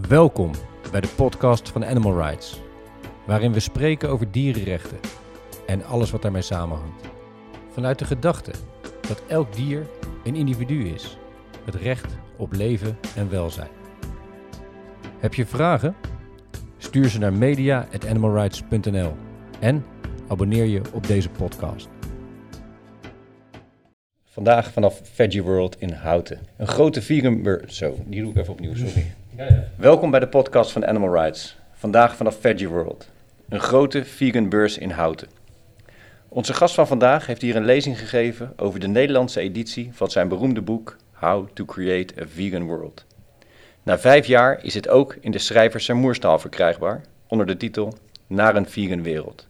Welkom bij de podcast van Animal Rights, waarin we spreken over dierenrechten en alles wat daarmee samenhangt. Vanuit de gedachte dat elk dier een individu is, het recht op leven en welzijn. Heb je vragen? Stuur ze naar media.animalrights.nl en abonneer je op deze podcast. Vandaag vanaf Veggie World in Houten. Een grote vegan bur... Zo, die doe ik even opnieuw, sorry. Welkom bij de podcast van Animal Rights. Vandaag vanaf Veggie World. Een grote vegan beurs in Houten. Onze gast van vandaag heeft hier een lezing gegeven over de Nederlandse editie van zijn beroemde boek How to Create a Vegan World. Na vijf jaar is het ook in de schrijvers en moerstaal verkrijgbaar onder de titel Naar een vegan wereld.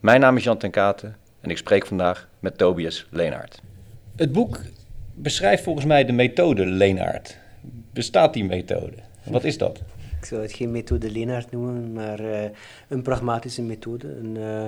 Mijn naam is Jan ten Katen en ik spreek vandaag met Tobias Leenaert. Het boek beschrijft volgens mij de methode Leenaert. Bestaat die methode? Wat is dat? Ik zou het geen methode Leenaert noemen, maar uh, een pragmatische methode. Een uh,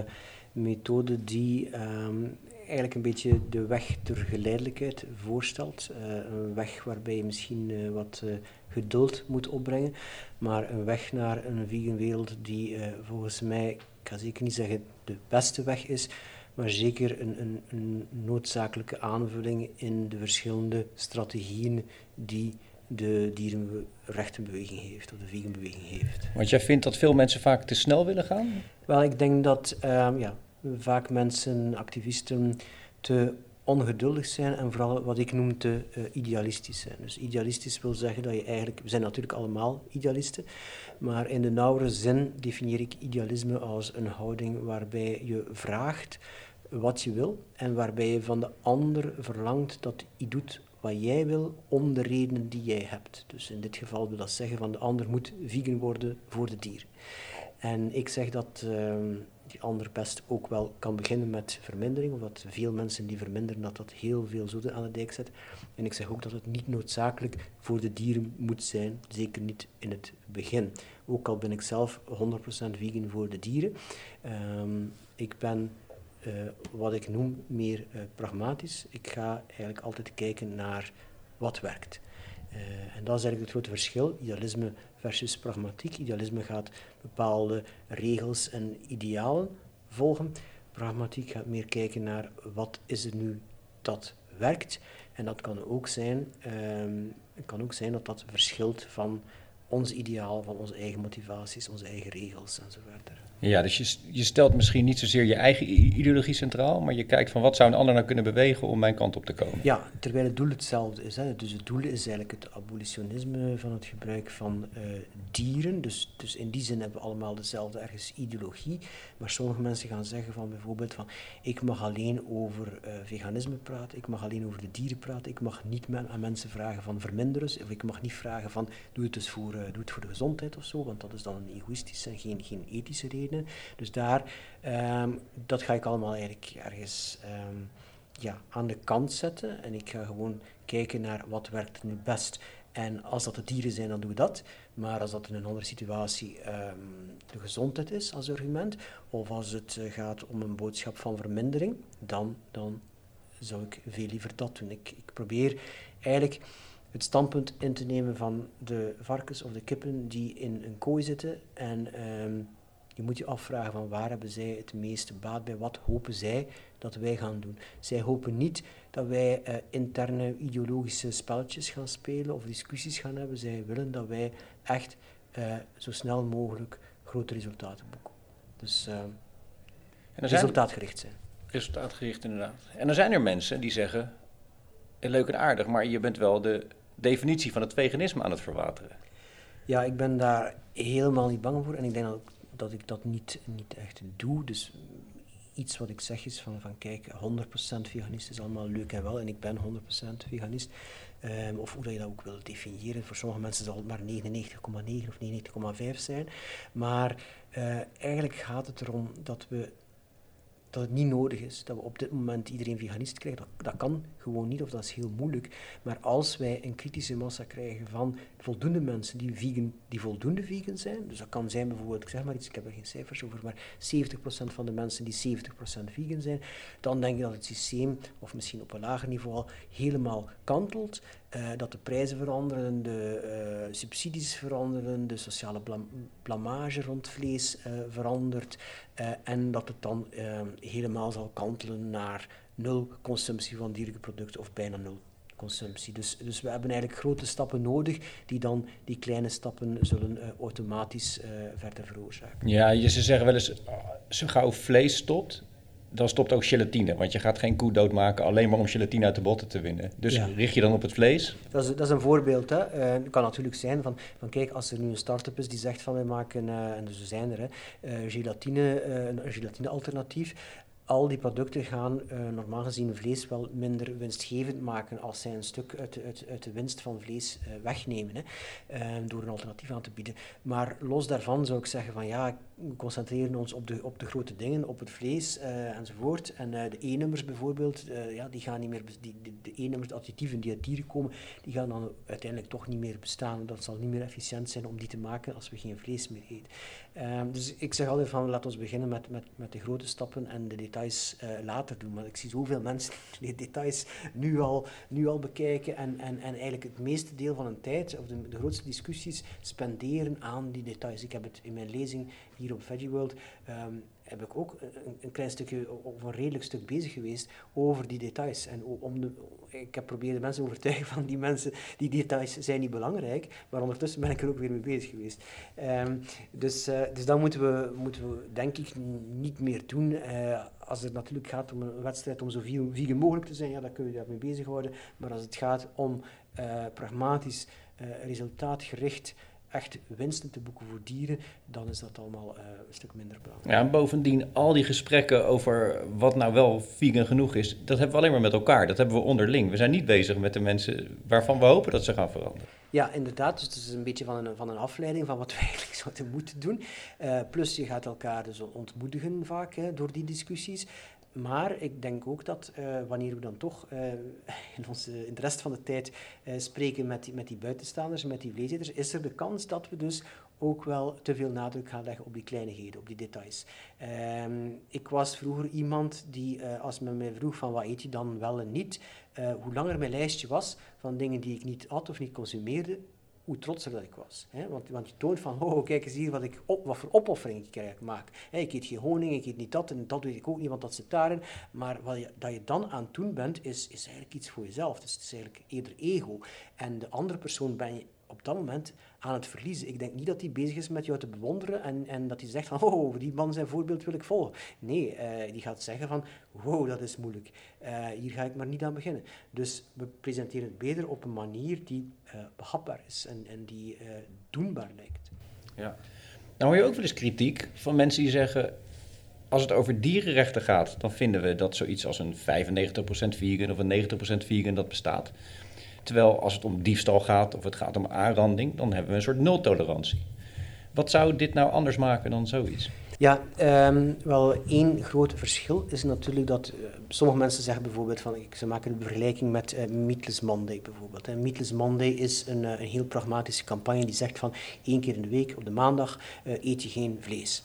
methode die um, eigenlijk een beetje de weg ter geleidelijkheid voorstelt. Uh, een weg waarbij je misschien wat geduld moet opbrengen, maar een weg naar een vegan wereld die volgens mij, ik ga zeker niet zeggen de beste weg is, maar zeker een, een, een noodzakelijke aanvulling in de verschillende strategieën die de dierenrechtenbeweging heeft, of de veganbeweging heeft. Want jij vindt dat veel mensen vaak te snel willen gaan? Wel, ik denk dat um, ja, vaak mensen, activisten, te ongeduldig zijn en vooral wat ik noem te uh, idealistisch zijn. Dus idealistisch wil zeggen dat je eigenlijk, we zijn natuurlijk allemaal idealisten, maar in de nauwere zin definieer ik idealisme als een houding waarbij je vraagt wat je wil en waarbij je van de ander verlangt dat hij doet wat jij wil om de redenen die jij hebt. Dus in dit geval wil dat zeggen van de ander moet vegan worden voor de dier. En ik zeg dat uh, die ander best ook wel kan beginnen met vermindering, of dat veel mensen die verminderen, dat dat heel veel zoden aan de dijk zet. En ik zeg ook dat het niet noodzakelijk voor de dieren moet zijn, zeker niet in het begin. Ook al ben ik zelf 100% vegan voor de dieren. Um, ik ben wat ik noem meer uh, pragmatisch. Ik ga eigenlijk altijd kijken naar wat werkt. Uh, en dat is eigenlijk het grote verschil, idealisme versus pragmatiek. Idealisme gaat bepaalde regels en idealen volgen. Pragmatiek gaat meer kijken naar wat is er nu dat werkt. En dat kan ook zijn, um, kan ook zijn dat dat verschilt van ons ideaal, van onze eigen motivaties, onze eigen regels enzovoort. Ja, dus je, je stelt misschien niet zozeer je eigen ideologie centraal, maar je kijkt van wat zou een ander nou kunnen bewegen om mijn kant op te komen. Ja, terwijl het doel hetzelfde is. Hè. Dus het doel is eigenlijk het abolitionisme van het gebruik van uh, dieren. Dus, dus in die zin hebben we allemaal dezelfde ergens ideologie. Maar sommige mensen gaan zeggen van bijvoorbeeld van ik mag alleen over uh, veganisme praten, ik mag alleen over de dieren praten, ik mag niet aan mensen vragen van verminderen, of ik mag niet vragen van doe het dus voor, uh, doe het voor de gezondheid of zo, want dat is dan een egoïstische en geen, geen ethische reden. Dus daar, um, dat ga ik allemaal eigenlijk ergens um, ja, aan de kant zetten. En ik ga gewoon kijken naar wat werkt nu best. En als dat de dieren zijn, dan doen we dat. Maar als dat in een andere situatie um, de gezondheid is als argument, of als het uh, gaat om een boodschap van vermindering, dan, dan zou ik veel liever dat doen. Ik, ik probeer eigenlijk het standpunt in te nemen van de varkens of de kippen die in een kooi zitten en um, je moet je afvragen van waar hebben zij het meeste baat bij, wat hopen zij dat wij gaan doen. Zij hopen niet dat wij uh, interne ideologische spelletjes gaan spelen of discussies gaan hebben. Zij willen dat wij echt uh, zo snel mogelijk grote resultaten boeken. Dus uh, en resultaatgericht zijn. Resultaatgericht inderdaad. En dan zijn er mensen die zeggen, leuk en aardig, maar je bent wel de definitie van het veganisme aan het verwateren. Ja, ik ben daar helemaal niet bang voor en ik denk dat dat ik dat niet, niet echt doe. Dus iets wat ik zeg is van, van kijk, 100% veganist is allemaal leuk en wel en ik ben 100% veganist. Um, of hoe je dat ook wil definiëren. Voor sommige mensen zal het maar 99,9 of 99,5 zijn. Maar uh, eigenlijk gaat het erom dat we dat het niet nodig is dat we op dit moment iedereen veganist krijgen. Dat, kan gewoon niet, of dat is heel moeilijk. Maar als wij een kritische massa krijgen van voldoende mensen die, vegan, die voldoende vegan zijn, dus dat kan zijn bijvoorbeeld, ik zeg maar iets, ik heb er geen cijfers over, maar 70% van de mensen die 70% vegan zijn, dan denk ik dat het systeem, of misschien op een lager niveau al, helemaal kantelt. Dat de prijzen veranderen, de subsidies veranderen, de sociale blamage rond vlees verandert en dat het dan helemaal zal kantelen naar nul consumptie van dierlijke producten of bijna nul consumptie. Dus, dus we hebben eigenlijk grote stappen nodig die dan die kleine stappen zullen uh, automatisch uh, verder veroorzaken. Ja, je, ze zeggen wel eens, zo gauw vlees stopt, dan stopt ook gelatine. Want je gaat geen koe doodmaken alleen maar om gelatine uit de botten te winnen. Dus richt je dan op het vlees? Dat is, dat is een voorbeeld. Hè. Uh, het kan natuurlijk zijn van, van kijk, als er nu een start-up is die zegt van wij maken, en dus zijn er, hè, gelatine, een gelatine alternatief al die producten gaan uh, normaal gezien vlees wel minder winstgevend maken als zij een stuk uit, uit, uit de winst van vlees uh, wegnemen, hè, uh, door een alternatief aan te bieden. Maar los daarvan zou ik zeggen van ja, we concentreren ons op de, op de grote dingen, op het vlees enzovoort. En de E-nummers bijvoorbeeld, ja, die gaan niet meer, die, de, E-nummers, de additieven die uit dieren komen, die gaan dan uiteindelijk toch niet meer bestaan. Dat zal niet meer efficiënt zijn om die te maken als we geen vlees meer eten. Ehm, dus ik zeg altijd van laten we beginnen met, met, met de grote stappen en de details later doen. Maar ik zie zoveel mensen die details nu al, nu al bekijken en, en, en eigenlijk het meeste deel van hun tijd, of de, de grootste discussies, spenderen aan die details. Ik heb het in mijn lezing hier op Veggie World um, heb ik ook een, een, klein stukje, of een redelijk stuk bezig geweest over die details. En om de, ik heb proberen mensen te overtuigen van die mensen, die details zijn niet belangrijk, maar ondertussen ben ik er ook weer mee bezig geweest. Um, dus, uh, dus dat moeten we, moeten we denk ik niet meer doen. Uh, als het natuurlijk gaat om een wedstrijd om zo vegan mogelijk te zijn, ja, dan kun je daarmee bezighouden. Maar als het gaat om uh, pragmatisch, resultaatgericht echt winsten te boeken voor dieren, dan is dat allemaal uh, een stuk minder belangrijk. Ja, en bovendien, al die gesprekken over wat nou wel vegan genoeg is, dat hebben we alleen maar met elkaar. Dat hebben we onderling. We zijn niet bezig met de mensen waarvan we hopen dat ze gaan veranderen. Ja, inderdaad. Dus het is een beetje van een, van een afleiding van wat we eigenlijk zouden moeten doen. Uh, plus je gaat elkaar dus ontmoedigen vaak hè, door die discussies. Maar ik denk ook dat uh, wanneer we dan toch uh, in, in de rest van de tijd uh, spreken met die, met die buitenstaanders, met die vleeseters, is er de kans dat we dus ook wel te veel nadruk gaan leggen op die kleinigheden, op die details. Um, ik was vroeger iemand die, als men mij vroeg van wat eet je dan wel en niet, hoe langer mijn lijstje was van dingen die ik niet at of niet consumeerde, hoe trotser dat ik was. Hè? Want, want je toont van, oh, kijk eens hier wat, ik wat voor opoffering ik eigenlijk maak. Hè, ik eet geen honing, ik eet niet dat en dat weet ik ook niet, want dat zit daarin. Maar wat je, dat je dan aan het doen bent, is, is eigenlijk iets voor jezelf. Dus het is eigenlijk eerder ego. En de andere persoon ben je op dat moment aan het verliezen. Ik denk niet dat hij bezig is met jou te bewonderen en, en dat hij zegt van, oh, die man zijn voorbeeld wil ik volgen. Nee, uh, die gaat zeggen van, wow, dat is moeilijk. Uh, hier ga ik maar niet aan beginnen. Dus we presenteren het beter op een manier die uh, behapbaar is en, en die doenbaar lijkt. Ja. Nou hoor je ook wel eens kritiek van mensen die zeggen, als het over dierenrechten gaat, dan vinden we dat zoiets als een 95% vegan of een 90% vegan dat bestaat. Terwijl als het om diefstal gaat of het gaat om aanranding, dan hebben we een soort nultolerantie. Wat zou dit nou anders maken dan zoiets? Ja, um, wel één groot verschil is natuurlijk dat uh, sommige mensen zeggen bijvoorbeeld van, ze maken een vergelijking met uh, Meatless Monday bijvoorbeeld. Hè. Meatless Monday is een, uh, een, heel pragmatische campagne die zegt van één keer in de week op de maandag eet je geen vlees.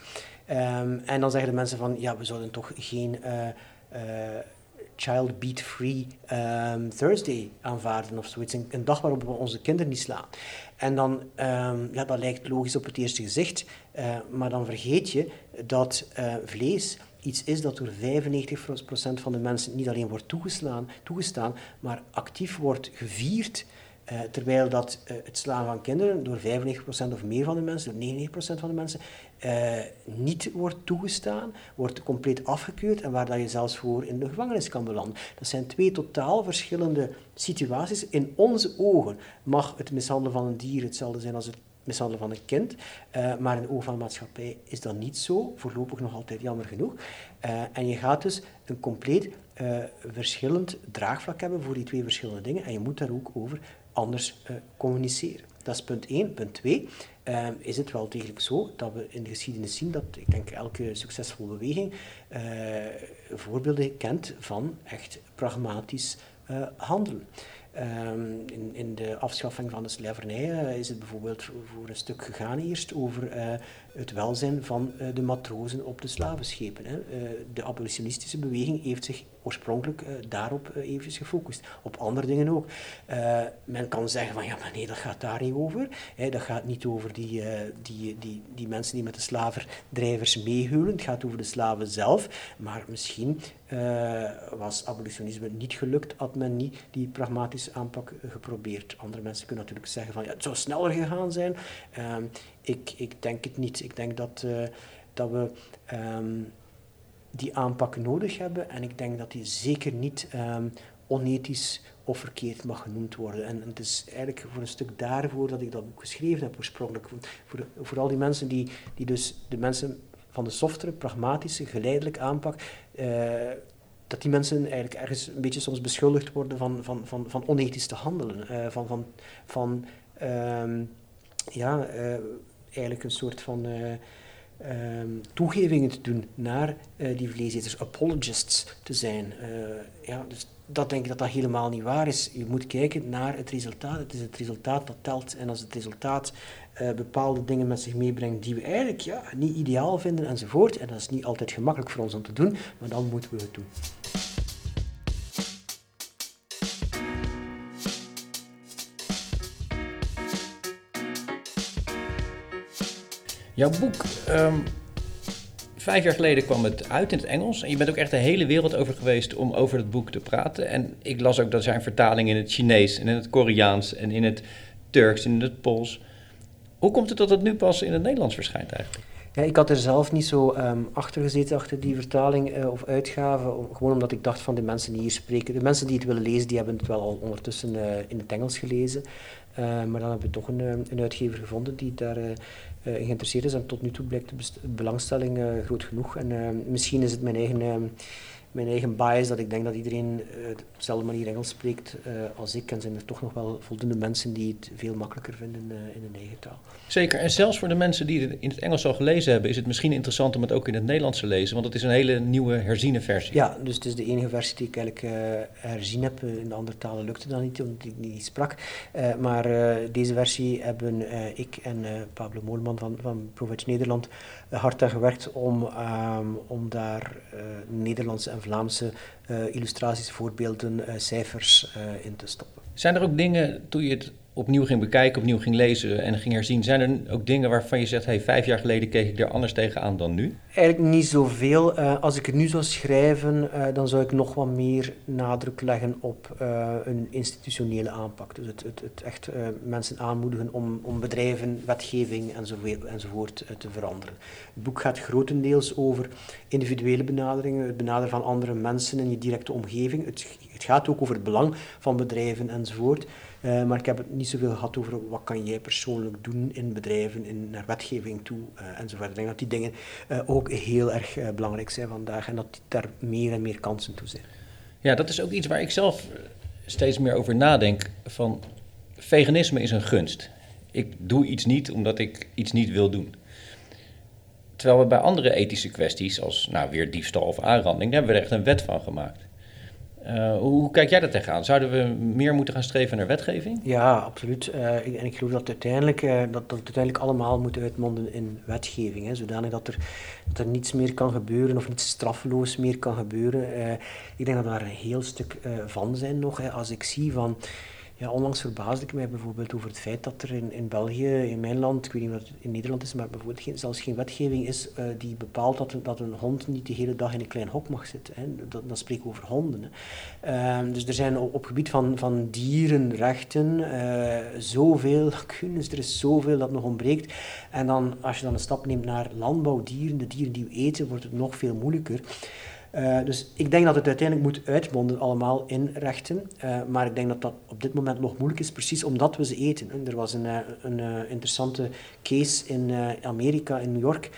Um, en dan zeggen de mensen van, ja, we zouden toch geen Child Beat Free um, Thursday aanvaarden of zoiets. Een, dag waarop we onze kinderen niet slaan. En dan, um, ja, dat lijkt logisch op het eerste gezicht, uh, maar dan vergeet je dat uh, vlees iets is dat door 95% van de mensen niet alleen wordt toegestaan, maar actief wordt gevierd uh, terwijl dat het slaan van kinderen door 95% of meer van de mensen, door 99% van de mensen, uh, niet wordt toegestaan, wordt compleet afgekeurd en waar dat je zelfs voor in de gevangenis kan belanden. Dat zijn twee totaal verschillende situaties. In onze ogen mag het mishandelen van een dier hetzelfde zijn als het mishandelen van een kind, maar in de ogen van de maatschappij is dat niet zo, voorlopig nog altijd jammer genoeg. en je gaat dus een compleet verschillend draagvlak hebben voor die twee verschillende dingen en je moet daar ook over anders communiceren. Dat is punt 1. Punt 2 uh, eh, is het wel degelijk zo dat we in de geschiedenis zien dat, ik denk, elke succesvolle beweging uh, voorbeelden kent van echt pragmatisch handelen. Um, in, in, de afschaffing van de slavernij is het bijvoorbeeld voor een stuk gegaan eerst over het welzijn van de matrozen op de slavenschepen. Hè. de abolitionistische beweging heeft zich oorspronkelijk daarop eventjes gefocust. Op andere dingen ook. men kan zeggen van ja, maar nee, dat gaat daar niet over. Dat gaat niet over die, die, die, die mensen die met de slaverdrijvers meeheulen. Het gaat over de slaven zelf. Maar misschien was abolitionisme niet gelukt, had men niet die pragmatische aanpak geprobeerd. Andere mensen kunnen natuurlijk zeggen van ja, het zou sneller gegaan zijn. Ehm, ik, ik denk het niet. Ik denk dat, uh, dat we um, die aanpak nodig hebben en ik denk dat die zeker niet um, onethisch of verkeerd mag genoemd worden. En, het is eigenlijk voor een stuk daarvoor dat ik dat boek geschreven heb oorspronkelijk. Voor, voor al die mensen die, die dus de mensen van de softere, pragmatische, geleidelijk aanpak, uh, dat die mensen eigenlijk ergens een beetje soms beschuldigd worden van, van, van, van onethisch te handelen. Uh, van van, van um, ja, eigenlijk een soort van uh, um, toegevingen te doen naar die vleeseters, apologists te zijn. ja, dus dat denk ik dat dat helemaal niet waar is. Je moet kijken naar het resultaat. Het is het resultaat dat telt. En als het resultaat bepaalde dingen met zich meebrengt die we eigenlijk ja, niet ideaal vinden enzovoort, en dat is niet altijd gemakkelijk voor ons om te doen, maar dan moeten we het doen. Jouw boek, um, vijf jaar geleden kwam het uit in het Engels. En je bent ook echt de hele wereld over geweest om over het boek te praten. En ik las ook dat zijn vertalingen in het Chinees en in het Koreaans en in het Turks en in het Pools. Hoe komt het dat het nu pas in het Nederlands verschijnt eigenlijk? Ja, ik had er zelf niet zo um, achter gezeten, achter die vertaling uh, of uitgave. Gewoon omdat ik dacht van de mensen die hier spreken, de mensen die het willen lezen, die hebben het wel al ondertussen uh, in het Engels gelezen. Uh, maar dan hebben we toch een, een uitgever gevonden die daar geïnteresseerd is. En tot nu toe blijkt de belangstelling groot genoeg. En misschien is het mijn eigen mijn eigen bias dat ik denk dat iedereen uh, op dezelfde manier Engels spreekt uh, als ik. En zijn er toch nog wel voldoende mensen die het veel makkelijker vinden uh, in hun eigen taal. Zeker. En zelfs voor de mensen die het in het Engels al gelezen hebben, is het misschien interessant om het ook in het Nederlands te lezen. Want het is een hele nieuwe herziene versie. Ja, dus het is de enige versie die ik eigenlijk herzien heb. In de andere talen lukte dat niet, omdat ik niet sprak. maar deze versie hebben ik en Pablo Moolman van, van Provence Nederland hard aan gewerkt om, um, om daar Nederlandse en Vlaamse uh, illustraties, voorbeelden, uh, cijfers in te stoppen. Zijn er ook dingen, toen je het opnieuw ging bekijken, opnieuw ging lezen en ging herzien, zijn er ook dingen waarvan je zegt, hey, vijf jaar geleden keek ik er anders tegenaan dan nu? Eigenlijk niet zoveel. Uh, als ik het nu zou schrijven, uh, dan zou ik nog wat meer nadruk leggen op uh, een institutionele aanpak. Dus het, het, het echt mensen aanmoedigen om, om bedrijven, wetgeving enzovoort, enzovoort te veranderen. Het boek gaat grotendeels over individuele benaderingen, het benaderen van andere mensen in je directe omgeving. Het, het gaat ook over het belang van bedrijven enzovoort. Uh, maar ik heb het niet zoveel gehad over wat kan jij persoonlijk doen in bedrijven, in, naar wetgeving toe uh, enzovoort. Ik denk dat die dingen uh, ook heel erg belangrijk zijn vandaag en dat daar meer en meer kansen toe zijn. Ja, dat is ook iets waar ik zelf steeds meer over nadenk. Van veganisme is een gunst. Ik doe iets niet omdat ik iets niet wil doen. Terwijl we bij andere ethische kwesties, als nou, weer diefstal of aanranding, daar hebben we er echt een wet van gemaakt. Uh, hoe kijk jij dat tegenaan? Zouden we meer moeten gaan streven naar wetgeving? Ja, absoluut. Uh, en ik geloof dat, uiteindelijk, uh, dat, dat uiteindelijk allemaal moet uitmonden in wetgeving. Hè, zodanig dat er, dat er niets meer kan gebeuren of niets straffeloos meer kan gebeuren. ik denk dat we daar een heel stuk van zijn nog. Hè, als ik zie van ja, onlangs verbaasde ik mij bijvoorbeeld over het feit dat er in, in België, in mijn land, ik weet niet wat het in Nederland is, maar bijvoorbeeld geen, zelfs geen wetgeving is uh, die bepaalt dat, dat een hond niet de hele dag in een klein hok mag zitten. Hè. Dat, dan spreken we over honden. Hè. Uh, dus er zijn op, op gebied van, van dierenrechten uh, zoveel lacunes, er is zoveel dat nog ontbreekt. En dan, als je dan een stap neemt naar landbouwdieren, de dieren die we eten, wordt het nog veel moeilijker. Uh, dus ik denk dat het uiteindelijk moet uitmonden allemaal in rechten. Uh, maar ik denk dat dat op dit moment nog moeilijk is, precies omdat we ze eten. En er was een, eh, een interessante case in Amerika, in New York,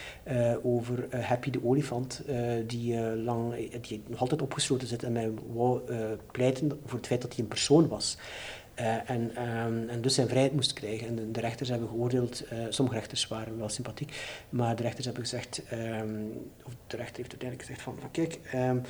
over Happy de olifant, die, lang, die nog altijd opgesloten zit en mij wou pleiten voor het feit dat hij een persoon was. Uh, en, um, en, dus zijn vrijheid moest krijgen. En de, rechters hebben geoordeeld, uh, sommige rechters waren wel sympathiek, maar de rechters hebben gezegd, um, of de rechter heeft uiteindelijk gezegd van, van kijk, um,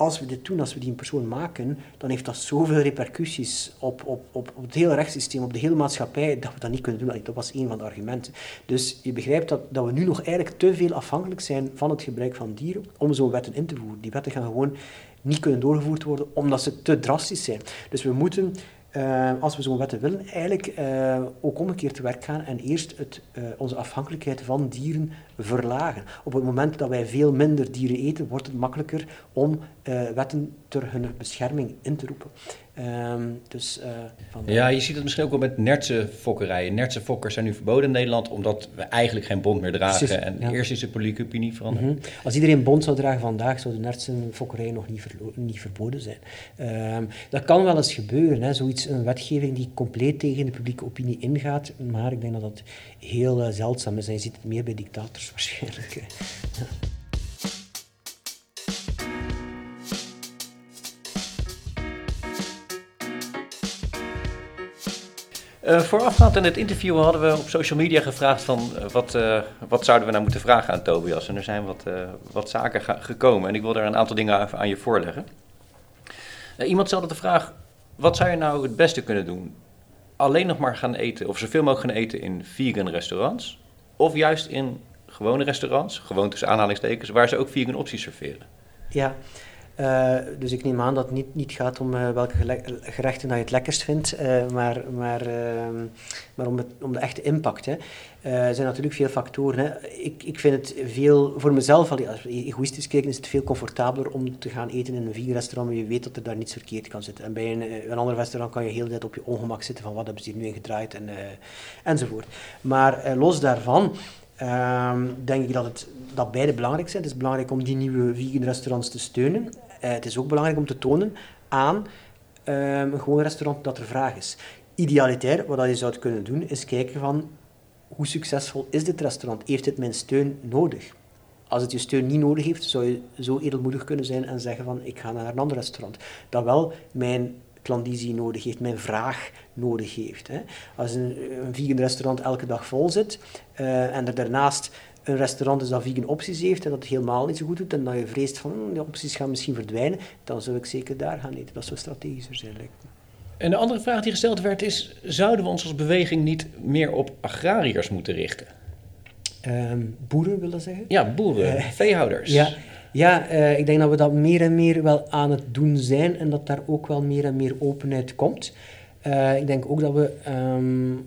als we dit doen, als we die persoon maken, dan heeft dat zoveel repercussies op, op, op, op het hele rechtssysteem, op de hele maatschappij, dat we dat niet kunnen doen. Dat was een van de argumenten. Dus je begrijpt dat, dat we nu nog eigenlijk te veel afhankelijk zijn van het gebruik van dieren om zo'n wetten in te voeren. Die wetten gaan gewoon niet kunnen doorgevoerd worden omdat ze te drastisch zijn. Dus we moeten uh, als we zo'n wetten willen, eigenlijk uh, ook omgekeerd te werk gaan en eerst het, uh, onze afhankelijkheid van dieren verlagen. Op het moment dat wij veel minder dieren eten, wordt het makkelijker om wetten ter hun bescherming in te roepen. Um, dus, van ja, je ziet het misschien ook wel met nertse fokkerijen. Nertse fokkers zijn nu verboden in Nederland omdat we eigenlijk geen bond meer dragen. en eerst is de politieke opinie veranderd. Mm -hmm. Als iedereen bond zou dragen vandaag, zou de nertse fokkerij nog niet, niet verboden zijn. Um, dat kan wel eens gebeuren, hè, zoiets, een wetgeving die compleet tegen de publieke opinie ingaat. Maar ik denk dat dat heel uh, zeldzaam is. En je ziet het meer bij dictators waarschijnlijk. Uh, voorafgaand in het interview hadden we op social media gevraagd van uh, wat, uh, wat zouden we nou moeten vragen aan Tobias. En er zijn wat, wat zaken gekomen en ik wil daar een aantal dingen aan, aan je voorleggen. iemand stelde de vraag, wat zou je nou het beste kunnen doen? Alleen nog maar gaan eten of zoveel mogelijk gaan eten in vegan restaurants? Of juist in gewone restaurants, gewoon tussen aanhalingstekens, waar ze ook vegan opties serveren? Ja, uh, dus ik neem aan dat het niet, niet gaat om uh, welke gerechten dat je het lekkerst vindt, uh, maar, maar, ehm, maar om, om de echte impact. Hè. er zijn natuurlijk veel factoren. Hè. Ik, ik vind het veel, voor mezelf, als we egoïstisch kijken, is het veel comfortabeler om te gaan eten in een vegan restaurant waar je weet dat er daar niets verkeerd kan zitten. En bij een, een ander restaurant kan je heel de tijd op je ongemak zitten van wat hebben ze hier nu in gedraaid en, enzovoort. Maar los daarvan ehm, denk ik dat het dat beide belangrijk zijn. Het is belangrijk om die nieuwe vegan restaurants te steunen. Uh, het is ook belangrijk om te tonen aan um, een gewoon restaurant dat er vraag is. Idealitair, wat je zou kunnen doen, is kijken van hoe succesvol is dit restaurant? Heeft het mijn steun nodig? Als het je steun niet nodig heeft, zou je zo edelmoedig kunnen zijn en zeggen van ik ga naar een ander restaurant. Dat wel mijn klandizie nodig heeft, mijn vraag nodig heeft. Hè. Als een, een vegan restaurant elke dag vol zit uh, en er daarnaast een restaurant dus dat vegan opties heeft en dat het helemaal niet zo goed doet en dat je vreest van hm, die opties gaan misschien verdwijnen, dan zou ik zeker daar gaan eten. Dat zou strategischer zijn, lijkt me. En de andere vraag die gesteld werd is, zouden we ons als beweging niet meer op agrariërs moeten richten? Um, boeren willen zeggen? Ja, boeren, uh, veehouders. Ja, ja uh, ik denk dat we dat meer en meer wel aan het doen zijn en dat daar ook wel meer en meer openheid komt. Uh, ik denk ook dat we um,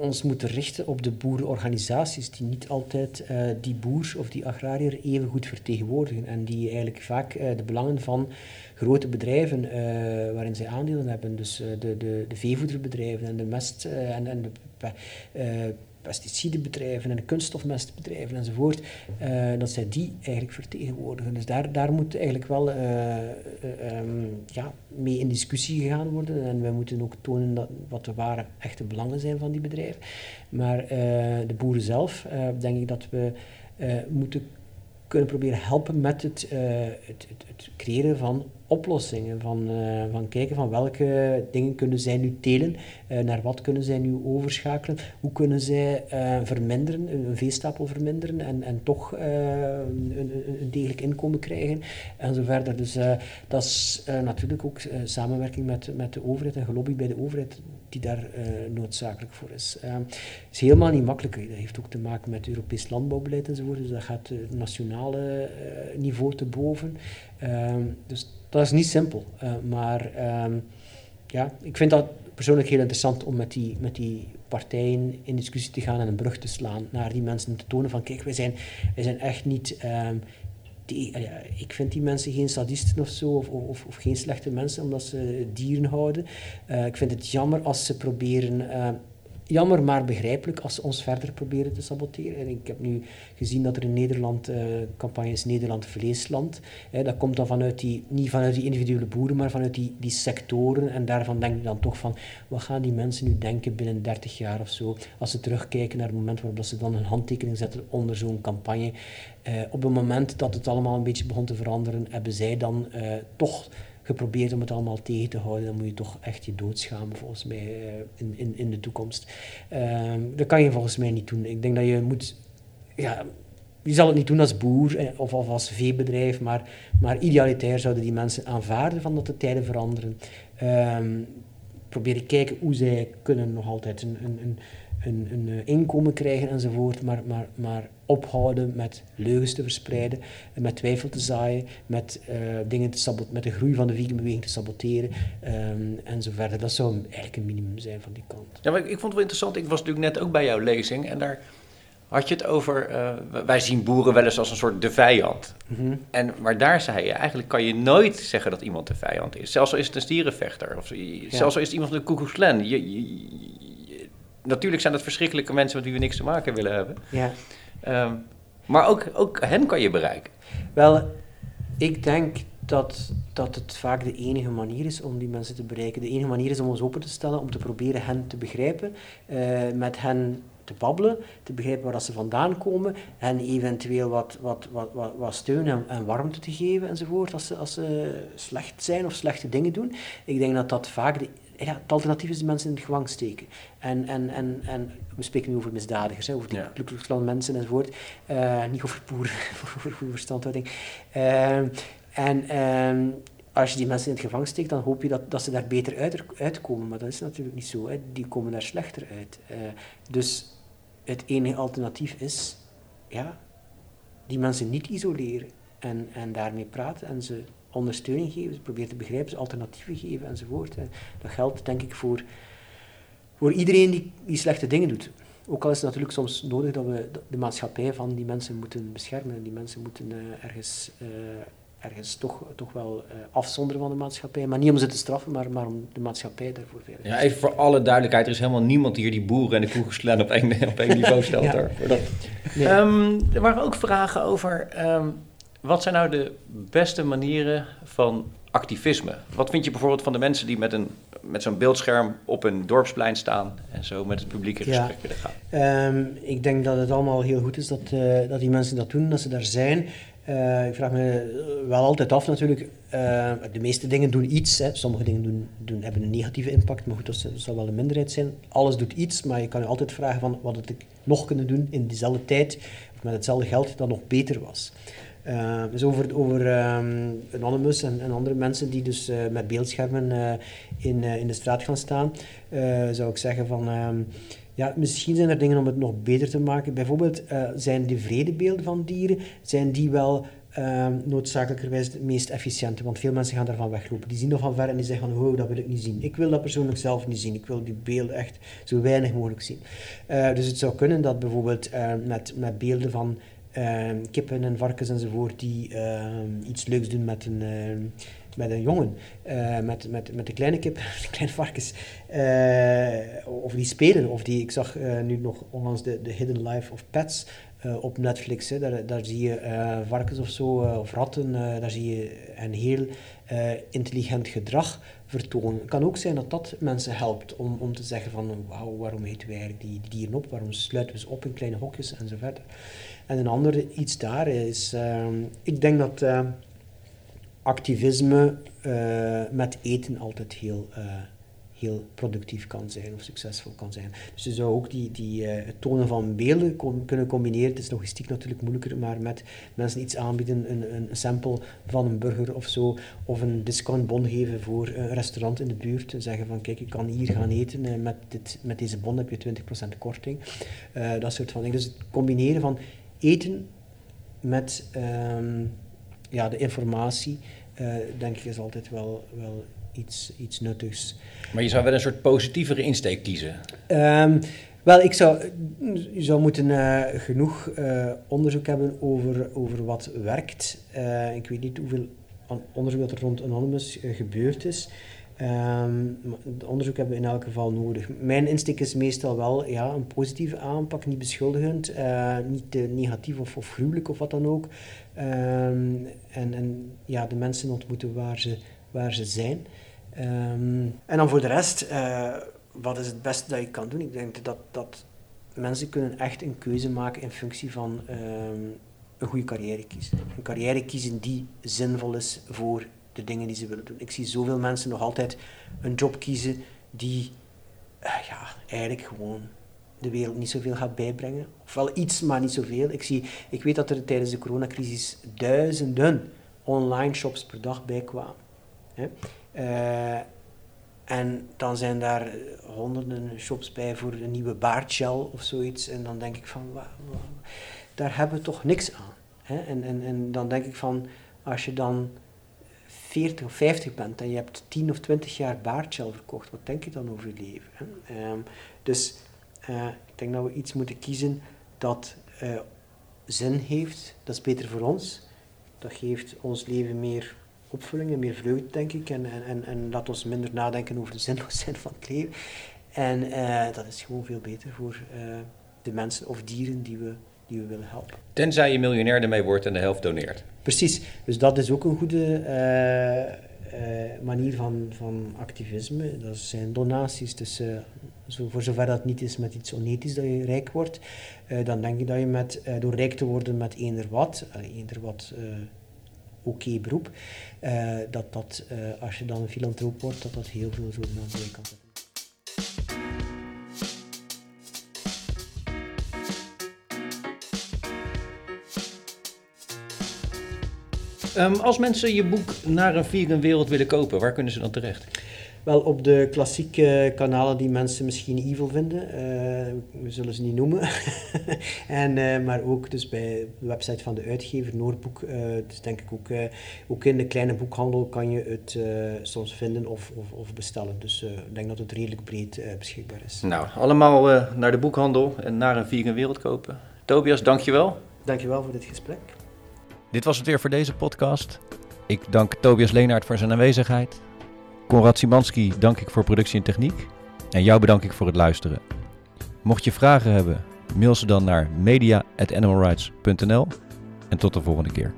ons moeten richten op de boerenorganisaties die niet altijd uh, die boer of die agrariër even goed vertegenwoordigen en die eigenlijk vaak uh, de belangen van grote bedrijven uh, waarin zij aandelen hebben, dus de, de, de veevoederbedrijven en de mest en, en de pesticidenbedrijven en kunststofmestbedrijven enzovoort, uh, dat zij die eigenlijk vertegenwoordigen. Dus daar, daar moet eigenlijk wel uh, uh, um, ja, mee in discussie gegaan worden en wij moeten ook tonen dat, wat de ware echte belangen zijn van die bedrijven. Maar de boeren zelf, denk ik dat we moeten kunnen proberen helpen met het, het, het, het creëren van oplossingen. Van, uh, van kijken van welke dingen kunnen zij nu telen, uh, naar wat kunnen zij nu overschakelen, hoe kunnen zij uh, verminderen, een veestapel verminderen en, en toch een, een, degelijk inkomen krijgen en zo verder. Dus dat is natuurlijk ook samenwerking met, met de overheid en gelobby bij de overheid die daar noodzakelijk voor is. Het is helemaal niet makkelijk. Dat heeft ook te maken met Europees landbouwbeleid enzovoort. Dus dat gaat het nationale niveau te boven. Dus dat is niet simpel. Uh, maar um, ja, ik vind dat persoonlijk heel interessant om met die, met die partijen in discussie te gaan en een brug te slaan naar die mensen te tonen van kijk, wij zijn, wij zijn echt niet... Die, uh, ik vind die mensen geen sadisten of zo, of, of, of, geen slechte mensen omdat ze dieren houden. Uh, ik vind het jammer als ze proberen jammer, maar begrijpelijk als ze ons verder proberen te saboteren. En ik heb nu gezien dat er in Nederland uh, campagne is Nederland Vleesland. Hè, dat komt dan vanuit die, niet vanuit die individuele boeren, maar vanuit die, die sectoren. En daarvan denk ik dan toch van, wat gaan die mensen nu denken binnen 30 jaar of zo, als ze terugkijken naar het moment waarop ze dan een handtekening zetten onder zo'n campagne. Uh, op het moment dat het allemaal een beetje begon te veranderen, hebben zij dan toch geprobeerd om het allemaal tegen te houden, dan moet je toch echt je doodschamen volgens mij uh, in, in, in de toekomst. Uh, dat kan je volgens mij niet doen. Ik denk dat je moet, ja, je zal het niet doen als boer eh, of, of als veebedrijf, maar, maar idealitair zouden die mensen aanvaarden van dat de tijden veranderen. Um, proberen kijken hoe zij kunnen nog altijd een, een, een, een eh, inkomen krijgen enzovoort, maar, maar, maar ophouden met leugens te verspreiden, met twijfel te zaaien, met, uh, dingen te sabot met de groei van de veganbeweging te saboteren um, en zo verder. Dat zou eigenlijk een minimum zijn van die kant. Ja, maar ik vond het wel interessant. Ik was natuurlijk net ook bij jouw lezing en daar had je het over, uh, wij zien boeren wel eens als een soort de vijand. Mm -hmm. En, maar daar zei je, eigenlijk kan je nooit zeggen dat iemand de vijand is. Zelfs al is het een stierenvechter, of ja. zelfs al is het iemand van de Je, je, je, natuurlijk zijn dat verschrikkelijke mensen met wie we niks te maken willen hebben. Ja. Um, maar ook, ook hen kan je bereiken. Wel, ik denk dat, dat het vaak de enige manier is om die mensen te bereiken. De enige manier is om ons open te stellen, om te proberen hen te begrijpen, uh, met hen te babbelen, te begrijpen waar ze vandaan komen en eventueel wat, wat, wat, wat, wat steun en, en, warmte te geven enzovoort als ze, als ze slecht zijn of slechte dingen doen. Ik denk dat dat vaak de, ja, het alternatief is de mensen in het gewang steken. En, en, en, en we spreken nu over misdadigers, hè, over die ja. mensen enzovoort, uh, niet over boeren, voor goede verstandhouding. Uh, en uh, als je die mensen in het gevangen steekt, dan hoop je dat, dat ze daar beter uit, uitkomen. Maar dat is natuurlijk niet zo. Hè. Die komen daar slechter uit. Uh, dus het enige alternatief is, ja, die mensen niet isoleren en, en daarmee praten en ze ondersteuning geven, ze proberen te begrijpen, ze alternatieven geven enzovoort. Dat geldt denk ik voor, voor iedereen die, die slechte dingen doet. Ook al is het natuurlijk soms nodig dat we de maatschappij van die mensen moeten beschermen en die mensen moeten uh, ergens uh, ergens toch, toch wel uh, afzonderen van de maatschappij. Maar niet om ze te straffen, maar, maar om de maatschappij daarvoor veilig Ja, even voor alle duidelijkheid, er is helemaal niemand die hier die boeren en de koegenslaan op één, op één niveau stelt. ja. Nee. Um, er waren ook vragen over, um, wat zijn nou de beste manieren van activisme? Wat vind je bijvoorbeeld van de mensen die met, een, met zo'n beeldscherm op een dorpsplein staan en zo met het publiek in gesprek ja. willen gaan? Um, ik denk dat het allemaal heel goed is dat, uh, dat die mensen dat doen, dat ze daar zijn. Uh, ik vraag me wel altijd af natuurlijk, uh, de meeste dingen doen iets. Hè. Sommige dingen doen, doen, hebben een negatieve impact, maar goed, dat, dat zal wel een minderheid zijn. Alles doet iets, maar je kan je altijd vragen van wat had ik nog kunnen doen in diezelfde tijd, of met hetzelfde geld, dat nog beter was. Dus over, over um, Anonymous en, en, andere mensen die dus met beeldschermen in, in de straat gaan staan, zou ik zeggen van... Um, ja, misschien zijn er dingen om het nog beter te maken. Bijvoorbeeld zijn de vredebeelden van dieren, zijn die wel uh, noodzakelijkerwijs het meest efficiënte? Want veel mensen gaan daarvan weglopen. Die zien nog van ver en die zeggen van, dat wil ik niet zien. Ik wil dat persoonlijk zelf niet zien. Ik wil die beelden echt zo weinig mogelijk zien. Dus het zou kunnen dat bijvoorbeeld met, met beelden van kippen en varkens enzovoort, die iets leuks doen met een met een jongen, uh, met, met, met de kleine kip, de kleine varkens, uh, of die spelen, of die, ik zag uh, nu nog onlangs de, de Hidden Life of Pets op Netflix, hè, daar, daar zie je varkens of zo, of ratten, daar zie je een heel intelligent gedrag vertonen. Het kan ook zijn dat dat mensen helpt om, om te zeggen van, wauw, waarom eten wij eigenlijk die, die dieren op, waarom sluiten we ze op in kleine hokjes en zo verder. En een ander iets daar is, ik denk dat activisme uh, met eten altijd heel, uh, heel productief kan zijn of succesvol kan zijn. Dus je zou ook die, die, uh, het tonen van beelden kunnen combineren. Het is logistiek natuurlijk moeilijker, maar met mensen iets aanbieden, een, een sample van een burger of zo, of een discountbon geven voor een restaurant in de buurt. Zeggen van kijk, je kan hier gaan eten, met, dit, met deze bon heb je 20% korting. dat soort van dingen. Dus het combineren van eten met... Um, ja, de informatie, uh, denk ik, is altijd wel, wel iets, iets nuttigs. Maar je zou wel een soort positievere insteek kiezen? Um, wel, ik zou, je zou moeten uh, genoeg uh, onderzoek hebben over, over wat werkt. ik weet niet hoeveel onderzoek dat er rond Anonymous gebeurd is. Um, onderzoek hebben we in elk geval nodig. Mijn insteek is meestal wel ja, een positieve aanpak, niet beschuldigend, uh, niet uh, negatief of, of gruwelijk of wat dan ook. Um, en, en ja, de mensen ontmoeten waar ze, waar ze zijn. Um, en dan voor de rest, uh, wat is het beste dat je kan doen? Ik denk dat, dat mensen kunnen echt een keuze maken in functie van een goede carrière kiezen. Een carrière kiezen die zinvol is voor de dingen die ze willen doen. Ik zie zoveel mensen nog altijd een job kiezen die uh, ja, eigenlijk gewoon de wereld niet zoveel gaat bijbrengen. Of wel iets, maar niet zoveel. Ik, zie, ik weet dat er tijdens de coronacrisis duizenden online shops per dag bij kwamen. Hè. Uh, en dan zijn daar honderden shops bij voor een nieuwe baardgel of zoiets. En dan denk ik van, daar hebben we toch niks aan. Hè? En, en, en dan denk ik van, als je dan 40 of 50 bent en je hebt 10 of 20 jaar baardgel verkocht, wat denk je dan over je leven? Um, dus uh, ik denk dat we iets moeten kiezen dat uh, zin heeft. Dat is beter voor ons. Dat geeft ons leven meer opvulling en meer vreugde, denk ik. En, en, en, laat ons minder nadenken over de zinloosheid van het leven. En uh, dat is gewoon veel beter voor de mensen of dieren die we die we willen helpen. Tenzij je miljonair ermee wordt en de helft doneert. Precies, dus dat is ook een goede uh, uh, manier van, van activisme. Dat zijn donaties. Dus uh, zo, voor zover dat niet is met iets onethisch dat je rijk wordt, dan denk ik dat je met, door rijk te worden met eender wat, eender wat oké okay beroep, dat dat als je dan een filantroop wordt, dat dat heel veel zoden aan kan Um, als mensen je boek naar een vegan wereld willen kopen, waar kunnen ze dan terecht? Wel op de klassieke kanalen die mensen misschien evil vinden. Uh, we zullen ze niet noemen. en, uh, maar ook dus bij de website van de uitgever, Noordboek. Uh, dus denk ik ook, ook in de kleine boekhandel kan je het soms vinden of, of, of bestellen. Dus ik denk dat het redelijk breed beschikbaar is. Nou, allemaal naar de boekhandel en naar een vegan wereld kopen. Tobias, dankjewel. Dankjewel voor dit gesprek. Dit was het weer voor deze podcast. Ik dank Tobias Leenaert voor zijn aanwezigheid. Konrad Simanski dank ik voor productie en techniek. En jou bedank ik voor het luisteren. Mocht je vragen hebben, mail ze dan naar media.animalrights.nl. En tot de volgende keer.